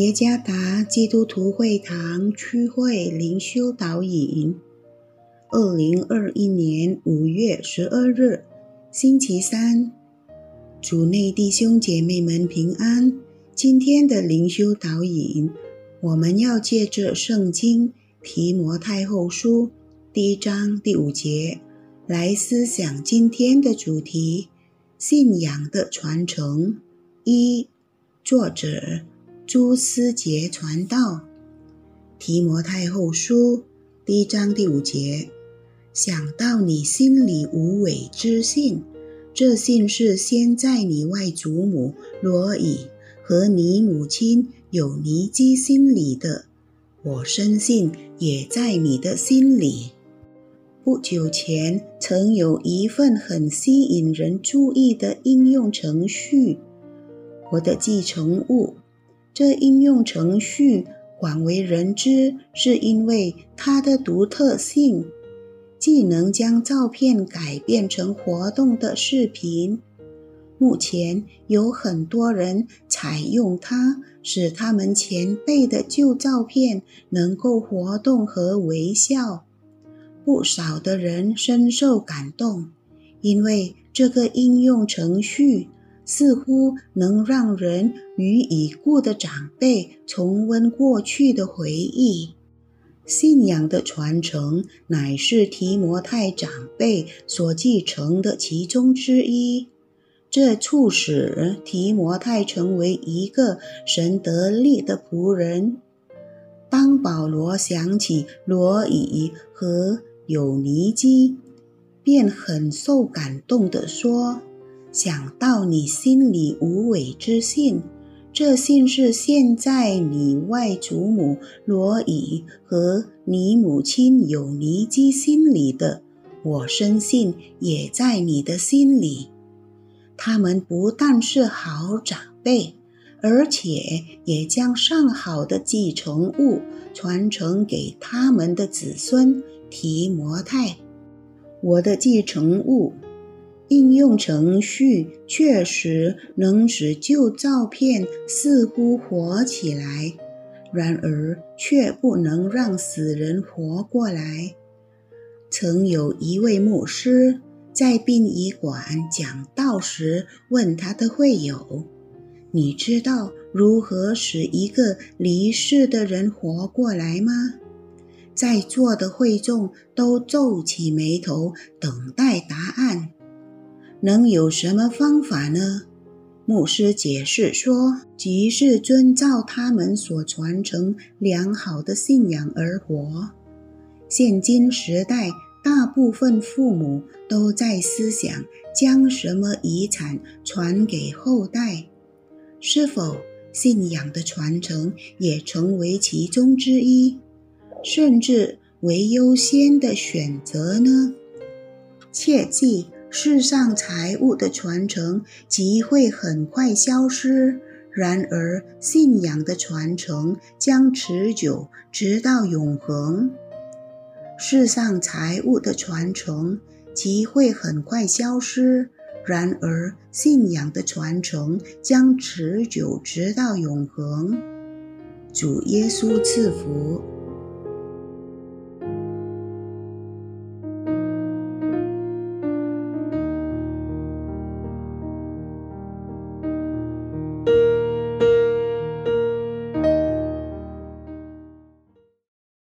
耶加达基督徒会堂区会灵修导引，二零二一年五月十二日，星期三，主内弟兄姐妹们平安。今天的灵修导引，我们要借着圣经提摩太后书第一章第五节来思想今天的主题：信仰的传承。一，作者。朱思杰传道，提摩太后书第一章第五节，想到你心里无伪之信，这信是先在你外祖母罗以和你母亲有尼基心里的，我深信也在你的心里。不久前曾有一份很吸引人注意的应用程序，我的继承物。这应用程序广为人知，是因为它的独特性，既能将照片改变成活动的视频。目前有很多人采用它，使他们前辈的旧照片能够活动和微笑。不少的人深受感动，因为这个应用程序。似乎能让人与已故的长辈重温过去的回忆。信仰的传承乃是提摩太长辈所继承的其中之一，这促使提摩太成为一个神得力的仆人。当保罗想起罗以和有尼基，便很受感动地说。想到你心里无伪之信，这信是现在你外祖母罗以和你母亲有尼基心里的，我深信也在你的心里。他们不但是好长辈，而且也将上好的继承物传承给他们的子孙提摩太。我的继承物。应用程序确实能使旧照片似乎活起来，然而却不能让死人活过来。曾有一位牧师在殡仪馆讲道时，问他的会友：“你知道如何使一个离世的人活过来吗？”在座的会众都皱起眉头，等待答案。能有什么方法呢？牧师解释说：“即是遵照他们所传承良好的信仰而活。现今时代，大部分父母都在思想将什么遗产传给后代，是否信仰的传承也成为其中之一，甚至为优先的选择呢？切记。”世上财物的传承即会很快消失，然而信仰的传承将持久，直到永恒。世上财物的传承即会很快消失，然而信仰的传承将持久，直到永恒。主耶稣赐福。